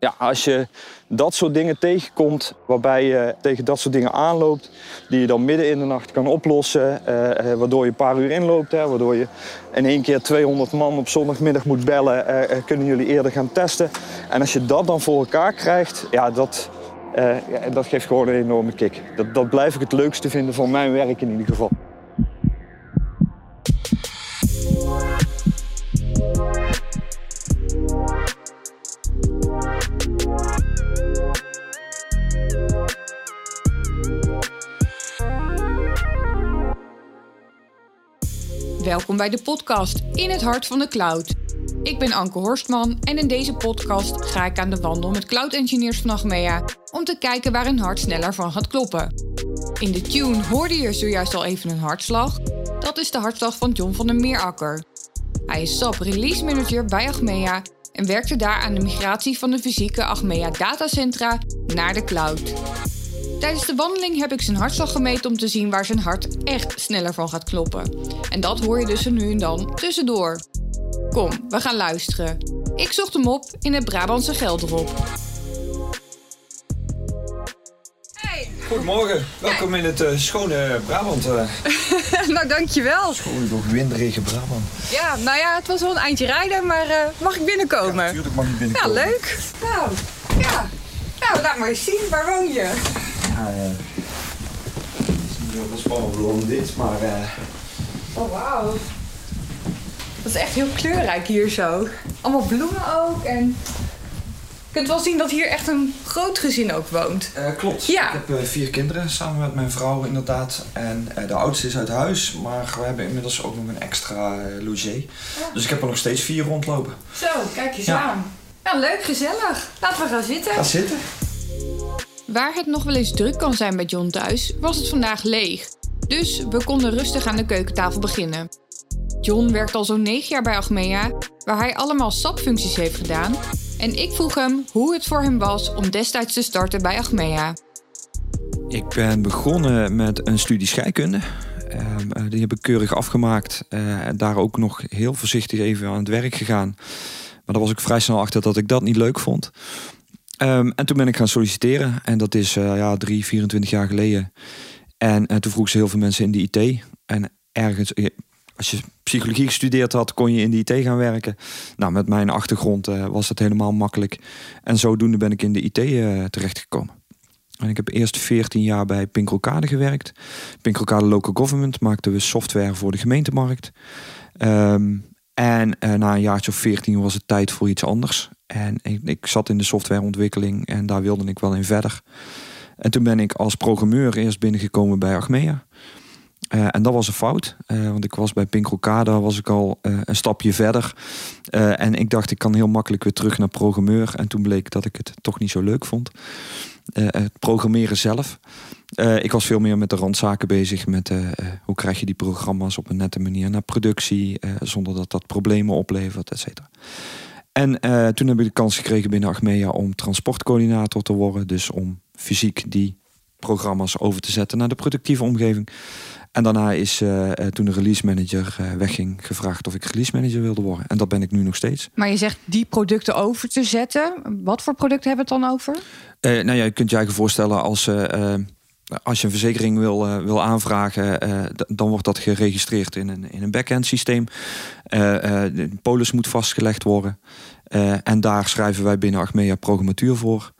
Ja, als je dat soort dingen tegenkomt, waarbij je tegen dat soort dingen aanloopt, die je dan midden in de nacht kan oplossen, eh, eh, waardoor je een paar uur inloopt, hè, waardoor je in één keer 200 man op zondagmiddag moet bellen, eh, eh, kunnen jullie eerder gaan testen. En als je dat dan voor elkaar krijgt, ja, dat, eh, dat geeft gewoon een enorme kick. Dat, dat blijf ik het leukste vinden van mijn werk in ieder geval. Welkom bij de podcast In het Hart van de Cloud. Ik ben Anke Horstman en in deze podcast ga ik aan de wandel met cloud engineers van Achmea om te kijken waar een hart sneller van gaat kloppen. In de tune hoorde je zojuist al even een hartslag. Dat is de hartslag van John van der Meerakker. Hij is SAP Release Manager bij Achmea en werkte daar aan de migratie van de fysieke Achmea datacentra naar de cloud. Tijdens de wandeling heb ik zijn hartslag gemeten om te zien waar zijn hart echt sneller van gaat kloppen. En dat hoor je dus er nu en dan tussendoor. Kom, we gaan luisteren. Ik zocht hem op in het Brabantse Gelderop. Hey, Goedemorgen, welkom in het eh, schone Brabant. eh nou dankjewel. schone, toch winderige Brabant. Ja, nou ja, het was wel een eindje rijden, maar eh, mag ik binnenkomen? Natuurlijk mag je Ja, binnenkomen. leuk. Nou, ja. Nou, laat maar eens zien, waar woon je? Ja, het is niet heel spannend om dit, maar eh, Oh, wauw. Dat is echt heel kleurrijk hier zo. Allemaal bloemen ook en... Je kunt wel zien dat hier echt een groot gezin ook woont. eh, klopt. Ja. Ik heb eh, vier kinderen samen met mijn vrouw inderdaad. En de oudste is uit huis, maar we hebben inmiddels ook nog een extra logé. Dus ik heb er nog steeds vier rondlopen. Zo, kijk eens Ja. aan. Nou, leuk, gezellig. Laten we gaan zitten. Ga zitten. Waar het nog wel eens druk kan zijn bij John thuis, was het vandaag leeg. Dus we konden rustig aan de keukentafel beginnen. John werkt al zo'n 9 jaar bij Achmea, waar hij allemaal SAP-functies heeft gedaan. En ik vroeg hem hoe het voor hem was om destijds te starten bij Achmea. Ik ben begonnen met een studie scheikunde. Ehm, eh, die heb ik keurig afgemaakt. eh, en daar ook nog heel voorzichtig even aan het werk gegaan. Maar daar was ik vrij snel achter dat ik dat niet leuk vond. Ehm, en toen ben ik gaan solliciteren. En dat is eh, ja, drie, 24 jaar geleden. En eh, toen vroegen ze heel veel mensen in de IT. En ergens, eh, als je psychologie gestudeerd had, kon je in de IT gaan werken. Nou, met mijn achtergrond was dat helemaal makkelijk. En zodoende ben ik in de IT eh, terechtgekomen. En ik heb eerst 14 jaar bij Pinkelkade gewerkt. Pinkelkade Local Government maakten we software voor de gemeentemarkt. Ehm, en na een jaartje of 14 was het tijd voor iets anders. En ik, ik zat in de softwareontwikkeling en daar wilde ik wel in verder. En toen ben ik als programmeur eerst binnengekomen bij Achmea. Eh, en dat was een fout, eh, want ik was bij Pinkelkade was ik al eh, een stapje verder. En ik dacht, ik kan heel makkelijk weer terug naar programmeur. En toen bleek dat ik het toch niet zo leuk vond. Het programmeren zelf. Ik was veel meer met de randzaken bezig. Met hoe krijg je die programma's op een nette manier naar productie. zonder dat dat problemen oplevert, et cetera. En eh, toen heb ik de kans gekregen binnen Achmea om transportcoördinator te worden. Dus om fysiek die programma's over te zetten naar de productieve omgeving. En daarna is eh, eh, toen de release manager wegging gevraagd of ik release manager wilde worden. En dat ben ik nu nog steeds. Maar je zegt die producten over te zetten. Wat voor producten hebben we het dan over? Nou ja, je kunt je eigen voorstellen als, als je een verzekering wil, eh, wil aanvragen, eh, dan wordt dat geregistreerd in een, in een back-end systeem. Eh, de polis moet vastgelegd worden. En daar schrijven wij binnen Achmea programmatuur voor.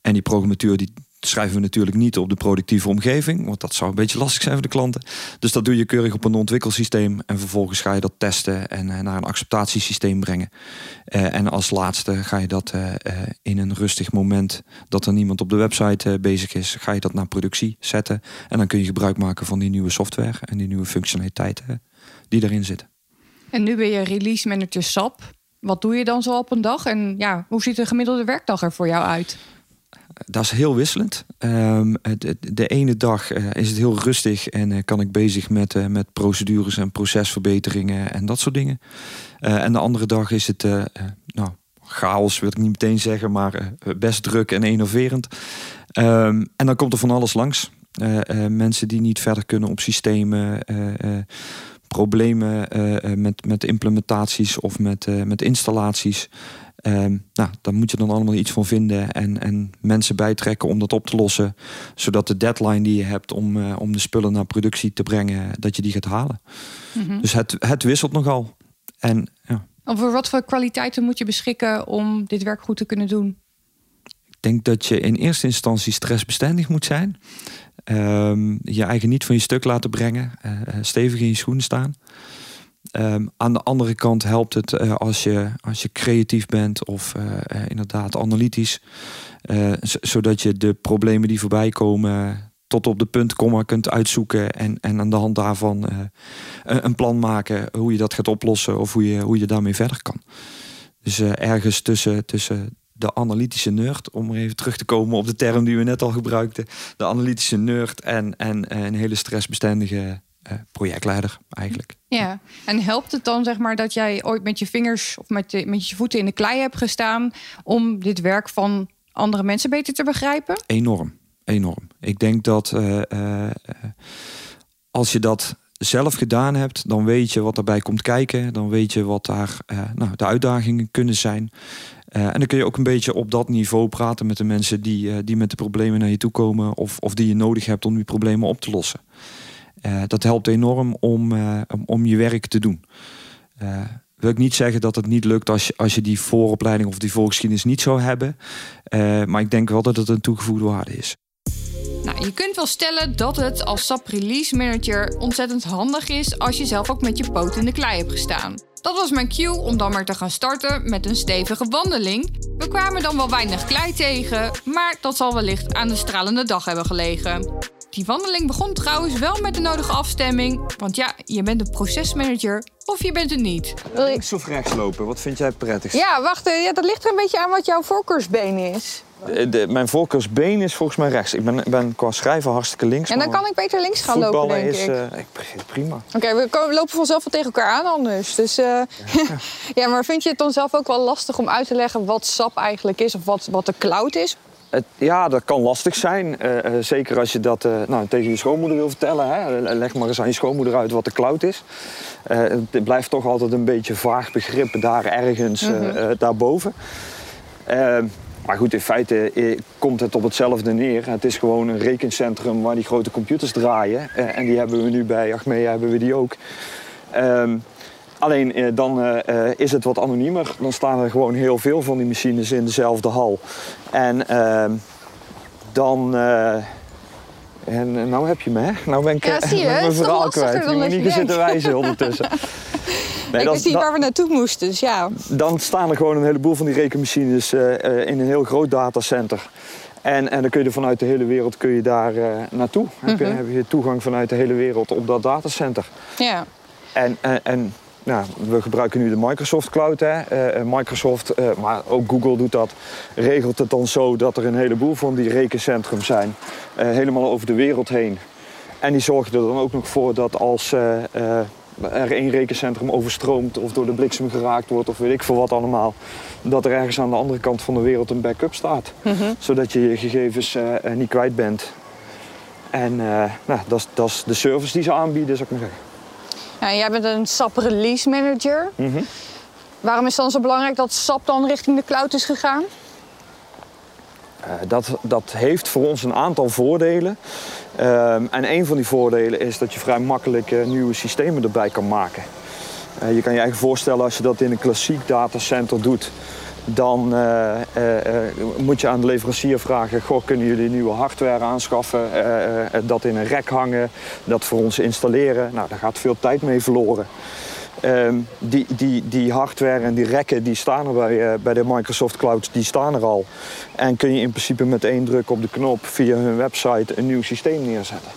En die programmatuur die schrijven we natuurlijk niet op de productieve omgeving, want dat zou een beetje lastig zijn voor de klanten. Dus dat doe je keurig op een ontwikkelsysteem en vervolgens ga je dat testen en eh, naar een acceptatiesysteem brengen. Eh, en als laatste ga je dat eh, in een rustig moment dat er niemand op de website bezig is, ga je dat naar productie zetten. En dan kun je gebruik maken van die nieuwe software en die nieuwe functionaliteiten die erin zitten. En nu ben je release manager SAP. Wat doe je dan zo op een dag? En ja, hoe ziet de gemiddelde werkdag er voor jou uit? Dat is heel wisselend. Ehm, de, de ene dag eh, is het heel rustig en eh, kan ik bezig met, eh, met procedures en procesverbeteringen en dat soort dingen. En de andere dag is het, nou, chaos wil ik niet meteen zeggen, maar best druk en enerverend. Ehm, en dan komt er van alles langs. Mensen die niet verder kunnen op systemen, problemen met, met implementaties of met, met installaties. Ehm, nou, daar moet je dan allemaal iets van vinden en, en mensen bijtrekken om dat op te lossen. Zodat de deadline die je hebt om, eh, om de spullen naar productie te brengen, dat je die gaat halen. Mhm. Dus het, het wisselt nogal. En ja. Over wat voor kwaliteiten moet je beschikken om dit werk goed te kunnen doen? Ik denk dat je in eerste instantie stressbestendig moet zijn. Ehm, je eigen niet van je stuk laten brengen. eh, eh, stevig in je schoenen staan. Ehm, aan de andere kant helpt het eh, als, je, als je creatief bent of eh, eh, inderdaad analytisch. zodat je de problemen die voorbij komen tot op de punt, komma kunt uitzoeken. En, en aan de hand daarvan een- plan maken hoe je dat gaat oplossen of hoe je, hoe je daarmee verder kan. Dus ergens tussen, tussen de analytische nerd, om even terug te komen op de term die we net al gebruikten. De analytische nerd en, en eh, een hele stressbestendige projectleider eigenlijk. Ja, en helpt het dan zeg maar dat jij ooit met je vingers of met, de, met je voeten in de klei hebt gestaan om dit werk van andere mensen beter te begrijpen? Enorm, enorm. Ik denk dat eh, eh, eh, als je dat zelf gedaan hebt, dan weet je wat erbij komt kijken. Dan weet je wat daar eh, nou, de uitdagingen kunnen zijn. Eh, en dan kun je ook een beetje op dat niveau praten met de mensen die, eh, die met de problemen naar je toe komen. Of, of die je nodig hebt om die problemen op te lossen. Eh, dat helpt enorm om, eh, om, om je werk te doen. Eh, wil ik niet zeggen dat het niet lukt als je, als je die vooropleiding of die voorgeschiedenis niet zou hebben. Maar ik denk wel dat het een toegevoegde waarde is. Nou, je kunt wel stellen dat het als SAP Release Manager ontzettend handig is als je zelf ook met je poot in de klei hebt gestaan. Dat was mijn cue om dan maar te gaan starten met een stevige wandeling. We kwamen dan wel weinig klei tegen, maar dat zal wellicht aan de stralende dag hebben gelegen. Die wandeling begon trouwens wel met de nodige afstemming, want ja, je bent een procesmanager of je bent het niet. Links of rechts lopen, wat vind jij het prettigst? Ja, wacht, ja, dat ligt er een beetje aan wat jouw voorkeursbeen is. De- de- mijn voorkeursbeen is volgens mij rechts. Ik ben, ik ben qua schrijven hartstikke links. En dan kan ik beter links gaan lopen, voetballen denk is, ik. eh, ik begrijp prima. Oké, we lopen vanzelf wel tegen elkaar aan anders. Dus, eh, ja, maar vind je het dan zelf ook wel lastig om uit te leggen wat SAP eigenlijk is of wat, wat de cloud is? Het, ja, dat kan lastig zijn. Eh, eh, zeker als je dat eh, nou, tegen je schoonmoeder wil vertellen. Hè. Leg maar eens aan je schoonmoeder uit wat de cloud is. Het blijft toch altijd een beetje vaag begrip daar ergens eh, eh, daarboven. Maar goed, in feite komt het op hetzelfde neer. Het is gewoon een rekencentrum waar die grote computers draaien. En die hebben we nu bij Achmea hebben we die ook. Ehm, Alleen eh, dan eh, eh, is het wat anoniemer. Dan staan er gewoon heel veel van die machines in dezelfde hal. En ehm, dan. en nou heb je me, hè? Nou ben ik Ja, zie je, ik mijn verhaal kwijt. Dan je niet zitten wijzen ondertussen. Nee, ik dan, wist niet dan- waar we naartoe moesten, dus ja. dan staan er gewoon een heleboel van die rekenmachines in een heel groot datacenter. En, en dan kun je er vanuit de hele wereld kun je daar eh, naartoe. je, Mhm. heb je toegang vanuit de hele wereld op dat datacenter. ja. En, en, en nou, we gebruiken nu de Microsoft Cloud. Hè. Eh, eh, Microsoft, eh, maar ook Google doet dat, regelt het dan zo dat er een heleboel van die rekencentrums zijn. helemaal over de wereld heen. En die zorgen er dan ook nog voor dat als er één rekencentrum overstroomt of door de bliksem geraakt wordt of weet ik veel wat allemaal, dat er ergens aan de andere kant van de wereld een backup staat. Zodat je je gegevens niet kwijt bent. En nou, dat is- dat is de service die ze aanbieden, zou ik maar zeggen. Jij bent een SAP Release Manager. Mhm. Waarom is het dan zo belangrijk dat SAP dan richting de cloud is gegaan? Eh, dat, dat heeft voor ons een aantal voordelen. Ehm, en een van die voordelen is dat je vrij makkelijk eh, nieuwe systemen erbij kan maken. Eh, je kan je eigen voorstellen als je dat in een klassiek datacenter doet. Dan eh, eh, eh, moet je aan de leverancier vragen: goh, kunnen jullie nieuwe hardware aanschaffen? dat in een rek hangen, dat voor ons installeren. Nou, daar gaat veel tijd mee verloren. Ehm, die, die, die hardware en die rekken die staan er bij, bij de Microsoft Cloud, die staan er al. En kun je in principe met één druk op de knop via hun website een nieuw systeem neerzetten.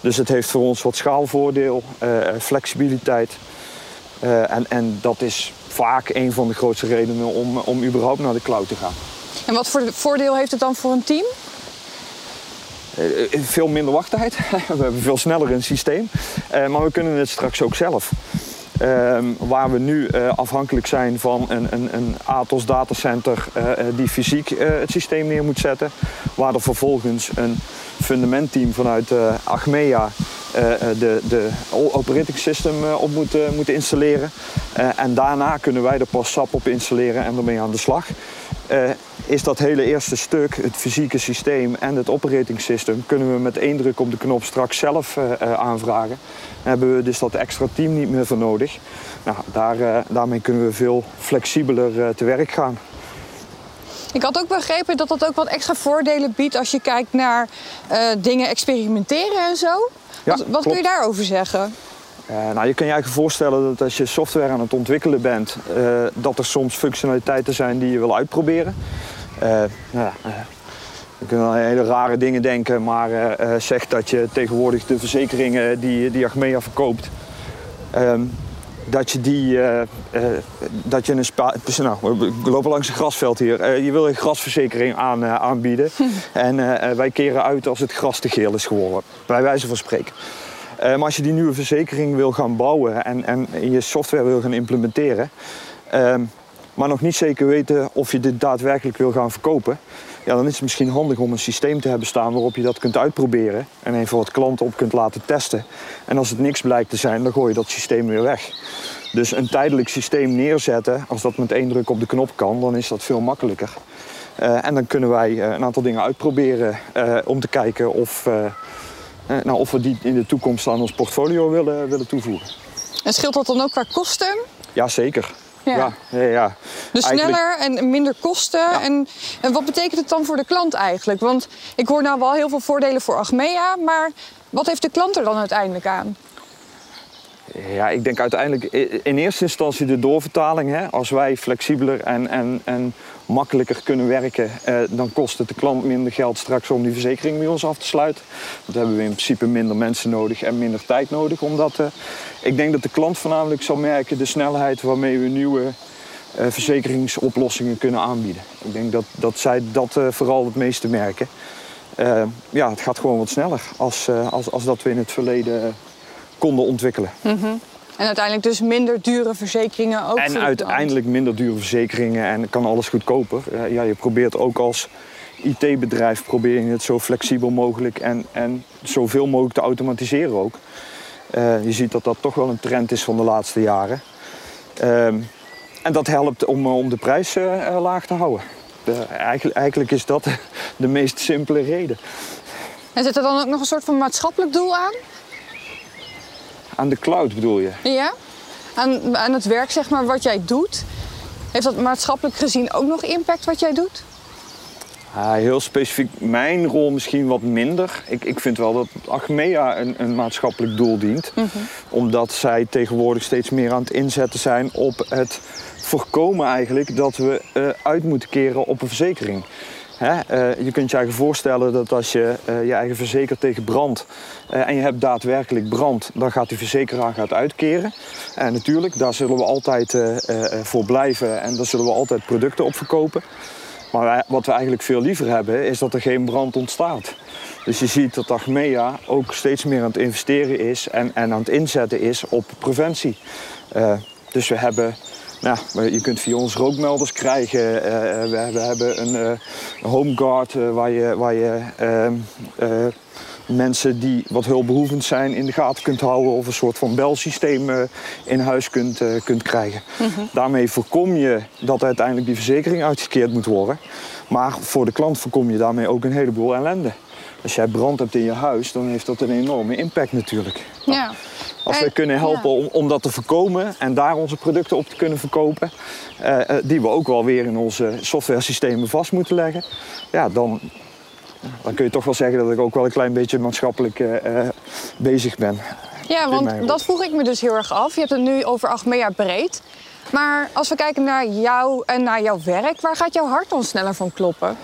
Dus het heeft voor ons wat schaalvoordeel, flexibiliteit. En, en dat is vaak een van de grootste redenen om, om überhaupt naar de cloud te gaan. En wat voor voordeel heeft het dan voor een team? Eh, eh, veel minder wachttijd. we hebben veel sneller een systeem. Eh, maar we kunnen het straks ook zelf. Ehm, waar we nu eh, afhankelijk zijn van een, een, een Atos datacenter eh, eh, die fysiek het systeem neer moet zetten. Waar er vervolgens een fundamentteam vanuit Achmea de, de operating system op moeten, moeten installeren. en daarna kunnen wij er pas SAP op installeren en ermee aan de slag. Is dat hele eerste stuk, het fysieke systeem en het operating system, kunnen we met één druk op de knop straks zelf aanvragen. Dan hebben we dus dat extra team niet meer voor nodig. Nou, daar, daarmee kunnen we veel flexibeler te werk gaan. Ik had ook begrepen dat dat ook wat extra voordelen biedt als je kijkt naar dingen experimenteren en zo. wat, wat kun je daarover zeggen? Uh, nou, je kan je eigenlijk voorstellen dat als je software aan het ontwikkelen bent, uh, dat er soms functionaliteiten zijn die je wil uitproberen. Nou, je kunt aan hele rare dingen denken, maar zeg dat je tegenwoordig de verzekeringen die, die Achmea verkoopt, ehm, dat je die, uh, uh, dat je een spa, nou, we lopen langs een grasveld hier. Uh, je wil een grasverzekering aan, aanbieden. en wij keren uit als het gras te geel is geworden, bij wijze van spreken. maar als je die nieuwe verzekering wil gaan bouwen en, en je software wil gaan implementeren, ehm, maar nog niet zeker weten of je dit daadwerkelijk wil gaan verkopen, ja, dan is het misschien handig om een systeem te hebben staan waarop je dat kunt uitproberen en even wat klanten op kunt laten testen. En als het niks blijkt te zijn, dan gooi je dat systeem weer weg. Dus een tijdelijk systeem neerzetten, als dat met één druk op de knop kan, dan is dat veel makkelijker. Uh, en dan kunnen wij uh, een aantal dingen uitproberen uh, om te kijken of, nou, of we die in de toekomst aan ons portfolio willen, willen toevoegen. En scheelt dat dan ook qua kosten? Jazeker. Ja. Ja, ja, Dus sneller en minder kosten. En, en wat betekent het dan voor de klant eigenlijk? Want ik hoor nou wel heel veel voordelen voor Achmea, maar wat heeft de klant er dan uiteindelijk aan? Ja, ik denk uiteindelijk in eerste instantie de doorvertaling. Hè. Als wij flexibeler en, en, en makkelijker kunnen werken, eh, dan kost het de klant minder geld straks om die verzekering bij ons af te sluiten. Dan hebben we in principe minder mensen nodig en minder tijd nodig. Omdat, uh, ik denk dat de klant voornamelijk zal merken de snelheid waarmee we nieuwe uh, verzekeringsoplossingen kunnen aanbieden. Ik denk dat, dat zij dat uh, vooral het meeste merken. ja, het gaat gewoon wat sneller als, als, als dat we in het verleden konden ontwikkelen. -hmm. En uiteindelijk dus minder dure verzekeringen ook. En uiteindelijk minder dure verzekeringen en kan alles goedkoper. Ja, je probeert ook als IT-bedrijf probeer je het zo flexibel mogelijk en, en zoveel mogelijk te automatiseren ook. Uh, je ziet dat dat toch wel een trend is van de laatste jaren. Uh, en dat helpt om, om de prijs uh, laag te houden. De, eigenlijk, eigenlijk is dat de meest simpele reden. En zit er dan ook nog een soort van maatschappelijk doel aan? Aan de cloud bedoel je? Ja, aan, aan het werk zeg maar wat jij doet. Heeft dat maatschappelijk gezien ook nog impact wat jij doet? Uh, heel specifiek mijn rol misschien wat minder. Ik, ik vind wel dat Achmea een, een maatschappelijk doel dient. Mm -hmm. Omdat zij tegenwoordig steeds meer aan het inzetten zijn op het voorkomen eigenlijk dat we uh, uit moeten keren op een verzekering. Uh, je kunt je eigen voorstellen dat als je uh, je eigen verzekert tegen brand uh, en je hebt daadwerkelijk brand, dan gaat die verzekeraar gaat uitkeren. En natuurlijk, daar zullen we altijd voor blijven en daar zullen we altijd producten op verkopen. Maar wat we eigenlijk veel liever hebben, is dat er geen brand ontstaat. Dus je ziet dat Achmea ook steeds meer aan het investeren is en, en aan het inzetten is op preventie. dus we hebben nou, je kunt via ons rookmelders krijgen. Uh, we, we, hebben een, uh, home guard uh, waar je, waar je ehm, mensen die wat hulpbehoevend zijn in de gaten kunt houden of een soort van belsysteem in huis kunt, kunt krijgen. Mm -hmm. Daarmee voorkom je dat uiteindelijk die verzekering uitgekeerd moet worden. Maar voor de klant voorkom je daarmee ook een heleboel ellende. Als jij brand hebt in je huis, dan heeft dat een enorme impact natuurlijk. Ja. Als we kunnen helpen om, om dat te voorkomen en daar onze producten op te kunnen verkopen, uh, die we ook wel weer in onze software-systemen vast moeten leggen, ja, dan, dan kun je toch wel zeggen dat ik ook wel een klein beetje maatschappelijk uh, bezig ben. Ja, want dat vroeg ik me dus heel erg af. Je hebt het nu over Achmea breed. Maar als we kijken naar jou en naar jouw werk, waar gaat jouw hart dan sneller van kloppen?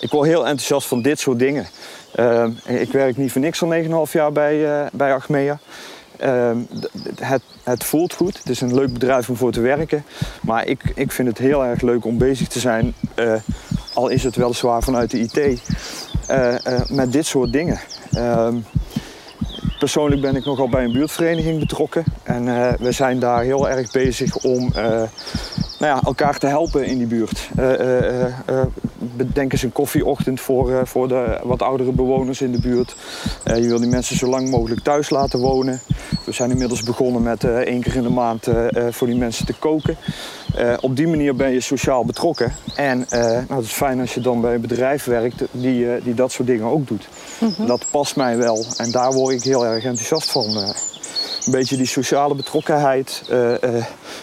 Ik word heel enthousiast van dit soort dingen. Uh, ik werk niet voor niks al 9,5 jaar bij, uh, bij Achmea. Uh, het, het, voelt goed. Het is een leuk bedrijf om voor te werken. Maar ik, ik vind het heel erg leuk om bezig te zijn, uh, al is het weliswaar vanuit de IT, met dit soort dingen. Ehm, persoonlijk ben ik nogal bij een buurtvereniging betrokken. En we zijn daar heel erg bezig om nou ja, elkaar te helpen in die buurt. Bedenk eens een koffieochtend voor, voor de wat oudere bewoners in de buurt. je wil die mensen zo lang mogelijk thuis laten wonen. We zijn inmiddels begonnen met één keer in de maand voor die mensen te koken. op die manier ben je sociaal betrokken. En nou, het is fijn als je dan bij een bedrijf werkt die, die dat soort dingen ook doet. Mhm. Dat past mij wel en daar word ik heel erg enthousiast van een beetje die sociale betrokkenheid.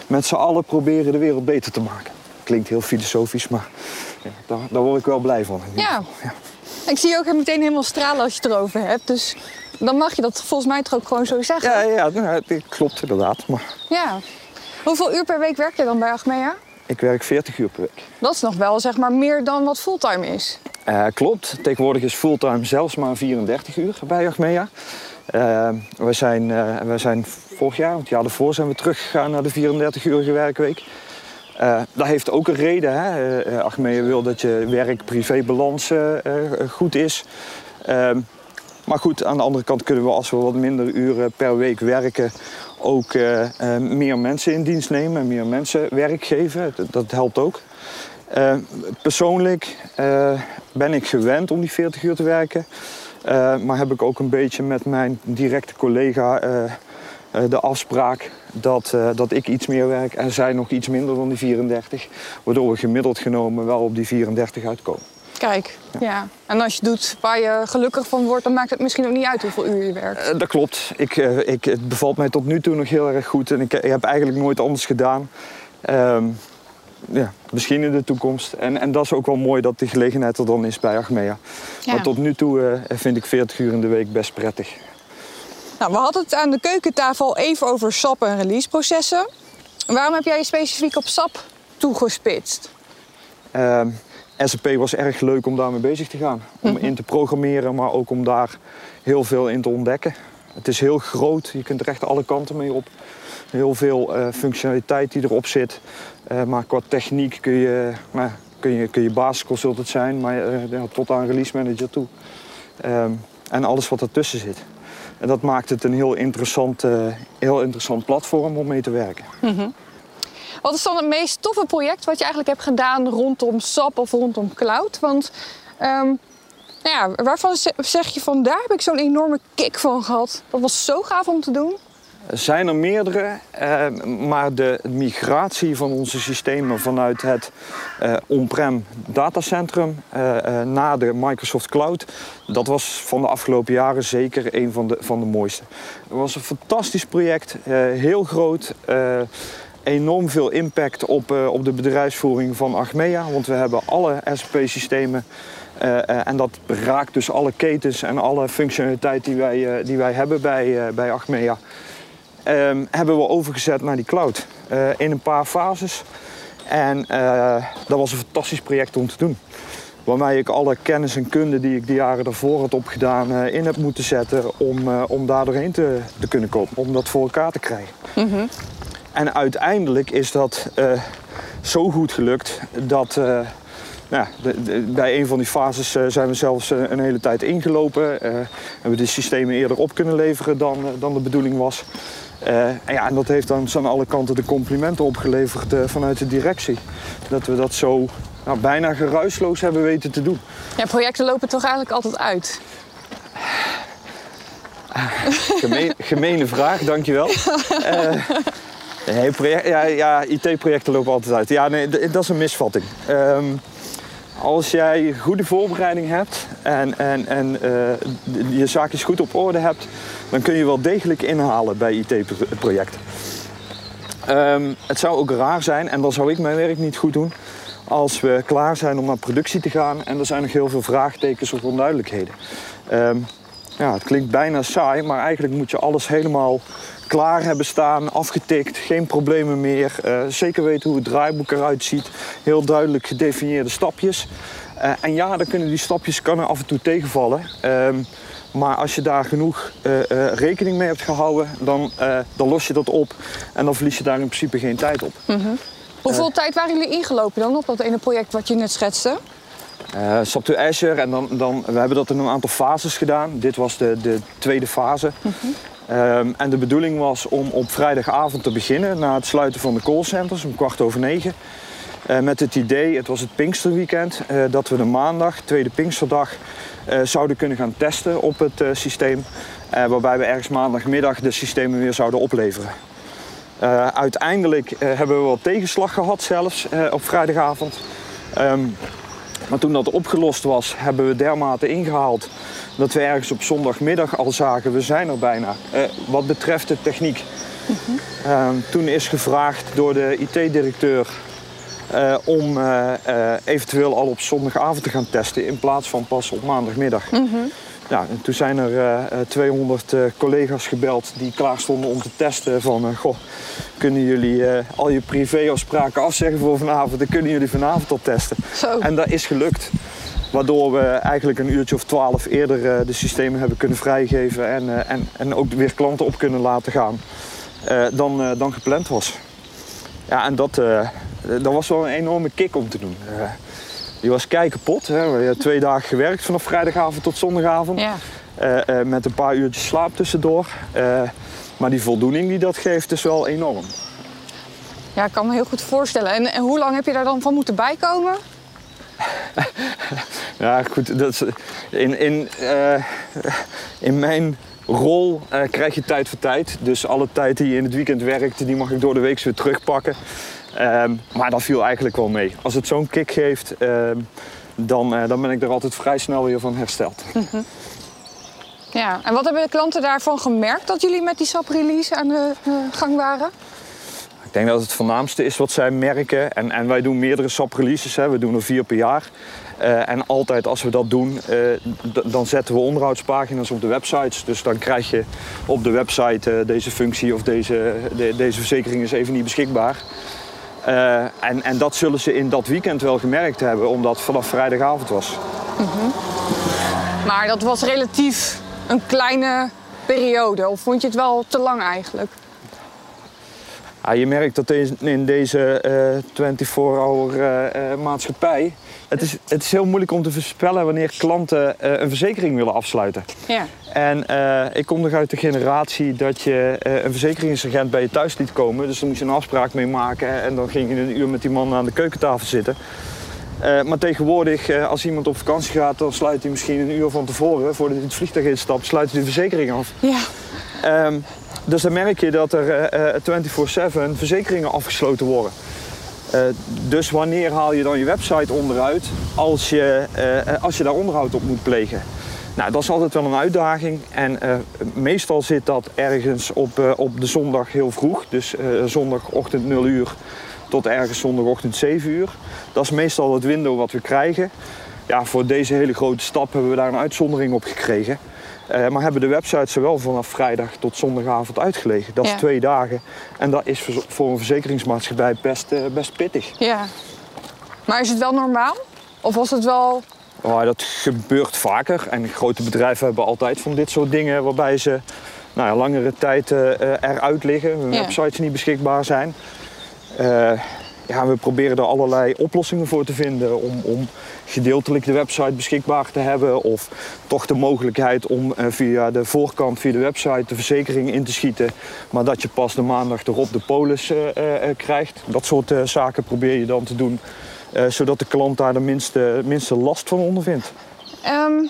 Met z'n allen proberen de wereld beter te maken. Klinkt heel filosofisch, maar ja, daar, daar, word ik wel blij van. Ja. ja. Ik zie je ook meteen helemaal stralen als je het erover hebt. Dus dan mag je dat volgens mij toch ook gewoon zo zeggen. Ja, ja nou, dat klopt inderdaad. Maar... Ja. Hoeveel uur per week werk je dan bij Achmea? Ik werk 40 uur per week. Dat is nog wel zeg maar meer dan wat fulltime is. Uh, klopt. Tegenwoordig is fulltime zelfs maar 34 uur bij Achmea. Uh, we, zijn, uh, we zijn vorig jaar, het jaar daarvoor, zijn we teruggegaan naar de 34-urige werkweek. Uh, dat heeft ook een reden. Hè? Uh, wil dat je werk-privé-balans goed is. Ehm, maar goed, aan de andere kant kunnen we als we wat minder uren per week werken... ook meer mensen in dienst nemen en meer mensen werk geven. Dat, helpt ook. persoonlijk ben ik gewend om die 40 uur te werken... Maar heb ik ook een beetje met mijn directe collega de afspraak dat, dat ik iets meer werk en zij nog iets minder dan die 34. Waardoor we gemiddeld genomen wel op die 34 uitkomen. Kijk, ja. En als je doet waar je gelukkig van wordt, dan maakt het misschien ook niet uit hoeveel uur je werkt. dat klopt. Ik, ik, het bevalt mij tot nu toe nog heel erg goed en ik, ik heb eigenlijk nooit anders gedaan. Ehm, ja, misschien in de toekomst. En, en dat is ook wel mooi dat die gelegenheid er dan is bij Achmea. Maar tot nu toe uh, vind ik 40 uur in de week best prettig. Nou, we hadden het aan de keukentafel even over SAP en releaseprocessen. Waarom heb jij je specifiek op SAP toegespitst? Uh, ehm, SAP was erg leuk om daarmee bezig te gaan. Om mhm. in te programmeren, maar ook om daar heel veel in te ontdekken. Het is heel groot, je kunt er echt alle kanten mee op. Heel veel uh, functionaliteit die erop zit. Uh, maar qua techniek kun je, nou, kun je, kun je basisconsultant zijn, maar uh, tot aan release manager toe. Um, en alles wat ertussen zit. En dat maakt het een heel interessant, heel interessant platform om mee te werken. -hmm. Wat is dan het meest toffe project wat je eigenlijk hebt gedaan rondom SAP of rondom cloud? Want um, nou ja, waarvan zeg je van daar heb ik zo'n enorme kick van gehad. Dat was zo gaaf om te doen. Zijn er meerdere, eh, maar de migratie van onze systemen vanuit het eh, on-prem datacentrum eh, eh, naar de Microsoft Cloud, dat was van de afgelopen jaren zeker een van de, van de mooiste. Het was een fantastisch project, eh, heel groot eh, enorm veel impact op, op de bedrijfsvoering van Achmea. Want we hebben alle SAP-systemen en dat raakt dus alle ketens en alle functionaliteit die wij, die wij hebben bij, bij Achmea. Ehm, hebben we overgezet naar die cloud uh, in een paar fases. En uh, dat was een fantastisch project om te doen. Waarmee ik alle kennis en kunde die ik de jaren daarvoor had opgedaan uh, in heb moeten zetten om, om daar doorheen te, te, kunnen komen. Om dat voor elkaar te krijgen. Mm -hmm. En uiteindelijk is dat zo goed gelukt dat nou, de, de, bij een van die fases uh, zijn we zelfs uh, een hele tijd ingelopen. Uh, hebben we de systemen eerder op kunnen leveren dan, dan de bedoeling was. En, ja, en dat heeft dan aan alle kanten de complimenten opgeleverd vanuit de directie. Dat we dat zo nou, bijna geruisloos hebben weten te doen. Ja, projecten lopen toch eigenlijk altijd uit? Gemeen, gemene vraag, dankjewel. nee, project, ja, ja IT-projecten lopen altijd uit. Ja, nee, dat is een misvatting. Um, als jij goede voorbereiding hebt en, en, en uh, je zaakjes goed op orde hebt, dan kun je wel degelijk inhalen bij IT-projecten. Um, het zou ook raar zijn, en dan zou ik mijn werk niet goed doen, als we klaar zijn om naar productie te gaan en er zijn nog heel veel vraagtekens of onduidelijkheden. Um, ja, het klinkt bijna saai, maar eigenlijk moet je alles helemaal klaar hebben staan, afgetikt, geen problemen meer. Uh, zeker weten hoe het draaiboek eruit ziet. Heel duidelijk gedefinieerde stapjes. Uh, en ja, dan kunnen die stapjes kan er af en toe tegenvallen. Uh, maar als je daar genoeg uh, rekening mee hebt gehouden, dan, dan los je dat op. En dan verlies je daar in principe geen tijd op. Mm -hmm. Hoeveel tijd waren jullie ingelopen dan op dat ene project wat je net schetste? Uh, SAP to Azure en dan, dan, we hebben dat in een aantal fases gedaan. Dit was de, de tweede fase. Mm Ehm, en de bedoeling was om op vrijdagavond te beginnen, na het sluiten van de callcenters om kwart over negen. Uh, met het idee, het was het Pinksterweekend, uh, dat we de maandag, tweede Pinksterdag, uh, zouden kunnen gaan testen op het systeem. waarbij we ergens maandagmiddag de systemen weer zouden opleveren. uiteindelijk hebben we wat tegenslag gehad zelfs op vrijdagavond. Um, maar toen dat opgelost was, hebben we dermate ingehaald dat we ergens op zondagmiddag al zagen, we zijn er bijna. Uh, wat betreft de techniek. Uh, uh, toen is gevraagd door de IT-directeur uh, om uh, eventueel al op zondagavond te gaan testen in plaats van pas op maandagmiddag. Mm -hmm. Ja, en toen zijn er 200 collega's gebeld die klaar stonden om te testen van... goh, kunnen jullie al je privéafspraken afzeggen voor vanavond? Dan kunnen jullie vanavond al testen. Zo. En dat is gelukt. Waardoor we eigenlijk een uurtje of twaalf eerder de systemen hebben kunnen vrijgeven... en, en, en ook weer klanten op kunnen laten gaan dan, dan gepland was. Ja, en dat, dat was wel een enorme kick om te doen. Uh, die was kei kapot. Hè. We hebben twee dagen gewerkt vanaf vrijdagavond tot zondagavond. Ja. Uh, met een paar uurtjes slaap tussendoor. maar die voldoening die dat geeft is wel enorm. Ja, ik kan me heel goed voorstellen. En, en hoe lang heb je daar dan van moeten bijkomen? ja, goed. Dat is, in, in, in mijn rol krijg je tijd voor tijd. Dus alle tijd die je in het weekend werkt, die mag ik door de week weer terugpakken. Um, maar dat viel eigenlijk wel mee. Als het zo'n kick geeft, um, dan, uh, dan ben ik er altijd vrij snel weer van hersteld. Mm -hmm. Ja, en wat hebben de klanten daarvan gemerkt dat jullie met die SAP release aan de uh, gang waren? Ik denk dat het voornaamste is wat zij merken. En, en wij doen meerdere SAP releases, hè. we doen er vier per jaar. Uh, en altijd als we dat doen, dan zetten we onderhoudspagina's op de websites. Dus dan krijg je op de website deze functie of deze, de, deze verzekering is even niet beschikbaar. Uh, en, en dat zullen ze in dat weekend wel gemerkt hebben, omdat het vanaf vrijdagavond was. -hmm. Maar dat was relatief een kleine periode, of vond je het wel te lang eigenlijk? Ja, je merkt dat in deze uh, 24-hour uh, maatschappij het is, het is heel moeilijk om te voorspellen wanneer klanten een verzekering willen afsluiten. Ja. En ik kom nog uit de generatie dat je een verzekeringsagent bij je thuis liet komen. Dus dan moest je een afspraak mee maken en dan ging je een uur met die man aan de keukentafel zitten. maar tegenwoordig, als iemand op vakantie gaat, dan sluit hij misschien een uur van tevoren, voordat hij het vliegtuig instapt, sluit hij de verzekering af. Ja. Um, dus dan merk je dat er 24-7 verzekeringen afgesloten worden. Uh, dus wanneer haal je dan je website onderuit als je, als je daar onderhoud op moet plegen? Nou, dat is altijd wel een uitdaging. En meestal zit dat ergens op, op de zondag heel vroeg. Dus zondagochtend 0 uur tot ergens zondagochtend 7 uur. Dat is meestal het window wat we krijgen. Ja, voor deze hele grote stap hebben we daar een uitzondering op gekregen. Uh, maar hebben de websites er wel vanaf vrijdag tot zondagavond uitgelegen. Dat is Ja. twee dagen. En dat is voor- een verzekeringsmaatschappij best, eh, best pittig. Ja. Maar is het wel normaal? Of was het wel... Maar dat gebeurt vaker. En grote bedrijven hebben altijd van dit soort dingen waarbij ze nou ja, langere tijd eh, eh, eruit liggen. Hun Ja. websites niet beschikbaar zijn. Eh, ja, we proberen er allerlei oplossingen voor te vinden om, om gedeeltelijk de website beschikbaar te hebben. Of toch de mogelijkheid om eh, via de voorkant, via de website, de verzekering in te schieten. Maar dat je pas de maandag erop de polis eh, eh, krijgt. Dat soort zaken probeer je dan te doen. zodat de klant daar de minste, minste last van ondervindt. ehm,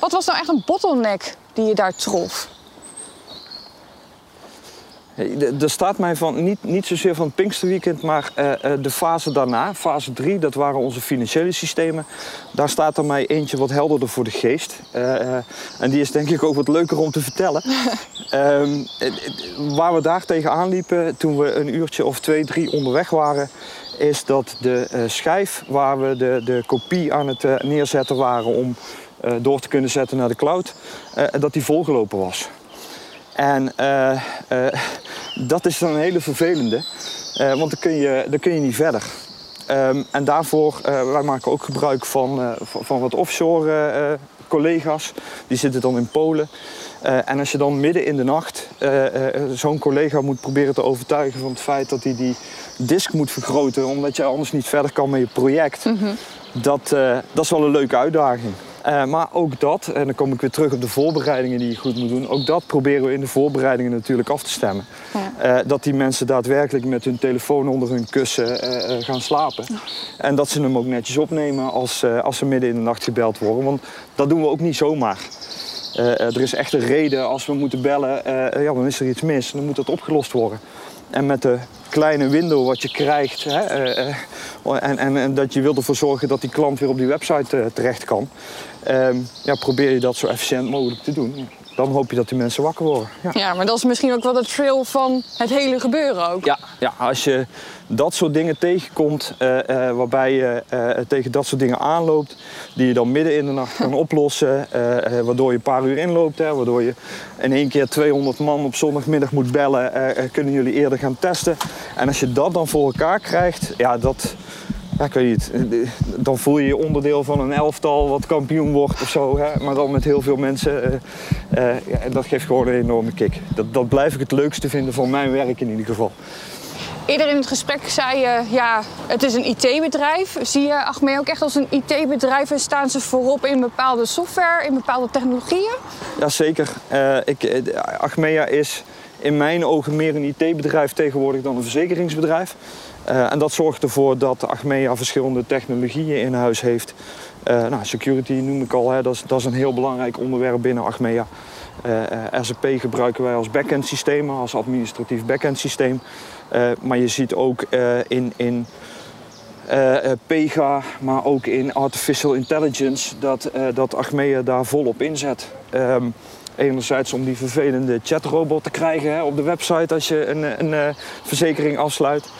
wat was nou echt een bottleneck die je daar trof? Er staat mij van, niet, niet zozeer van het Pinksterweekend, maar eh, eh, de fase daarna, fase 3, dat waren onze financiële systemen. Daar staat er mij eentje wat helderder voor de geest. Eh, en die is denk ik ook wat leuker om te vertellen. Ehm, eh, eh, waar we daar tegenaan liepen toen we een uurtje of twee, drie onderweg waren, is dat de schijf waar we de, de kopie aan het neerzetten waren om door te kunnen zetten naar de cloud, dat die volgelopen was. En eh, eh, dat is dan een hele vervelende, eh, want dan kun, je, dan kun je niet verder. Ehm, en daarvoor, wij maken ook gebruik van, van, wat offshore collega's. Die zitten dan in Polen. En als je dan midden in de nacht zo'n collega moet proberen te overtuigen van het feit dat hij die disk moet vergroten, omdat je anders niet verder kan met je project, dat, eh, dat is wel een leuke uitdaging. Eh, maar ook dat, en dan kom ik weer terug op de voorbereidingen die je goed moet doen. Ook dat proberen we in de voorbereidingen natuurlijk af te stemmen. Ja. dat die mensen daadwerkelijk met hun telefoon onder hun kussen gaan slapen. En dat ze hem ook netjes opnemen als, als ze midden in de nacht gebeld worden. Want dat doen we ook niet zomaar. er is echt een reden als we moeten bellen, ja, dan is er iets mis. Dan moet dat opgelost worden. En met de kleine window wat je krijgt. Hè, eh, eh, en, en, en, dat je wilt ervoor zorgen dat die klant weer op die website uh, terecht kan. Ehm, ja, probeer je dat zo efficiënt mogelijk te doen dan hoop je dat die mensen wakker worden. Ja. ja, maar dat is misschien ook wel de trail van het hele gebeuren ook. Ja, ja als je dat soort dingen tegenkomt, uh, uh, waarbij je uh, tegen dat soort dingen aanloopt, die je dan midden in de nacht kan oplossen, waardoor je een paar uur inloopt, hè, waardoor je in één keer 200 man op zondagmiddag moet bellen, kunnen jullie eerder gaan testen. En als je dat dan voor elkaar krijgt, ja, dat, ja, ik weet niet, dan voel je je onderdeel van een elftal wat kampioen wordt of zo. Hè? Maar dan met heel veel mensen. Uh, uh, ja, dat geeft gewoon een enorme kick. Dat, dat blijf ik het leukste vinden van mijn werk in ieder geval. Eerder in het gesprek zei je, ja, het is een IT-bedrijf. Zie je Achmea ook echt als een IT-bedrijf en staan ze voorop in bepaalde software, in bepaalde technologieën? Jazeker. Uh, ik, Achmea is in mijn ogen meer een IT-bedrijf tegenwoordig dan een verzekeringsbedrijf. Uh, en dat zorgt ervoor dat Achmea verschillende technologieën in huis heeft. Uh, nou, security noem ik al, hè. Dat, is, dat is een heel belangrijk onderwerp binnen Achmea. Uh, RCP gebruiken wij als backend systeem, als administratief backend systeem. maar je ziet ook in, in PEGA, maar ook in artificial intelligence, dat, dat Achmea daar volop inzet. Um, Enerzijds om die vervelende chatrobot te krijgen hè, op de website als je een, een, een verzekering afsluit.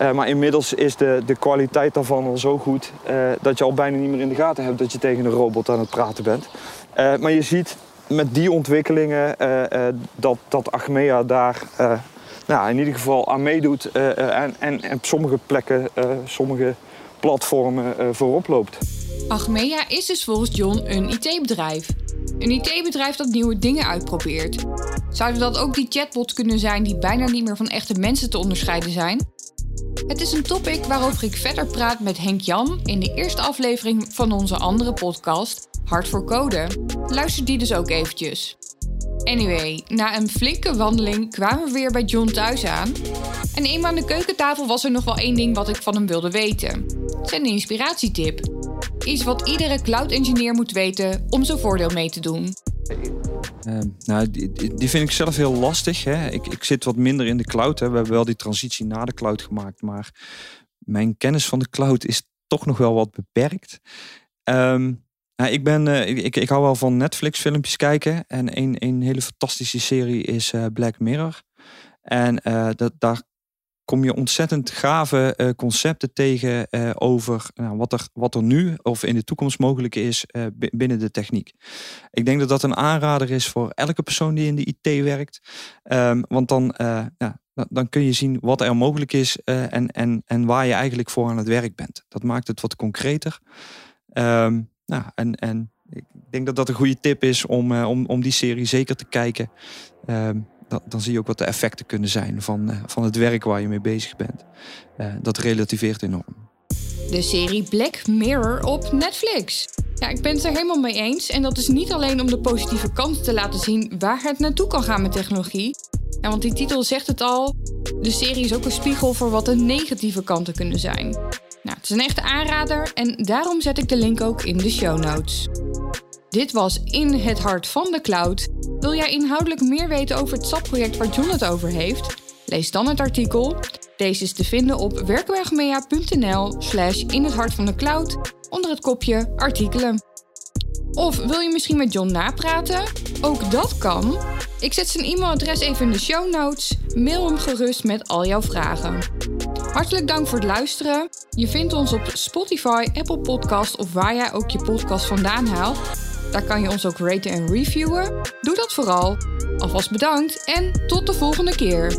Uh, maar inmiddels is de, de kwaliteit daarvan al zo goed uh, dat je al bijna niet meer in de gaten hebt dat je tegen een robot aan het praten bent. Uh, maar je ziet met die ontwikkelingen dat, dat Achmea daar nou, in ieder geval aan meedoet en, en, en op sommige plekken, sommige platformen voorop loopt. Achmea is dus volgens John een IT-bedrijf. Een IT-bedrijf dat nieuwe dingen uitprobeert. Zouden dat ook die chatbots kunnen zijn die bijna niet meer van echte mensen te onderscheiden zijn? Het is een topic waarover ik verder praat met Henk Jan in de eerste aflevering van onze andere podcast, Hart voor Code. Luister die dus ook eventjes. Anyway, na een flinke wandeling kwamen we weer bij John thuis aan. En eenmaal aan de keukentafel was er nog wel één ding wat ik van hem wilde weten. Zijn inspiratietip. Iets wat iedere cloud engineer moet weten om zijn voordeel mee te doen. Uh, nou, die, die, vind ik zelf heel lastig. Hè. Ik, ik zit wat minder in de cloud. Hè. We hebben wel die transitie naar de cloud gemaakt, maar mijn kennis van de cloud is toch nog wel wat beperkt. Um, nou, ik, ben, uh, ik, ik hou wel van Netflix filmpjes kijken. En een, een hele fantastische serie is uh, Black Mirror. En uh, dat, daar kom je ontzettend gave uh, concepten tegen uh, over nou, wat, er, wat er nu of in de toekomst mogelijk is uh, binnen de techniek. Ik denk dat dat een aanrader is voor elke persoon die in de IT werkt. Um, want dan, ja, dan kun je zien wat er mogelijk is en, en, en waar je eigenlijk voor aan het werk bent. Dat maakt het wat concreter. Um, nou, en, en ik denk dat dat een goede tip is om, om, om die serie zeker te kijken. Um, dan, dan, zie je ook wat de effecten kunnen zijn van, uh, van het werk waar je mee bezig bent. Uh, dat relativeert enorm. De serie Black Mirror op Netflix. Ja, ik ben het er helemaal mee eens. En dat is niet alleen om de positieve kanten te laten zien waar het naartoe kan gaan met technologie. Ja, want die titel zegt het al. De serie is ook een spiegel voor wat de negatieve kanten kunnen zijn. Nou, het is een echte aanrader en daarom zet ik de link ook in de show notes. Dit was In het Hart van de Cloud. Wil jij inhoudelijk meer weten over het SAP-project waar John het over heeft? Lees dan het artikel. Deze is te vinden op werkbergmea.nl slash in het hart van de cloud onder het kopje artikelen. Of wil je misschien met John napraten? Ook dat kan. Ik zet zijn e-mailadres even in de show notes. Mail hem gerust met al jouw vragen. Hartelijk dank voor het luisteren. Je vindt ons op Spotify, Apple Podcast of waar jij ook je podcast vandaan haalt. Daar kan je ons ook raten en reviewen. Doe dat vooral. Alvast bedankt en tot de volgende keer.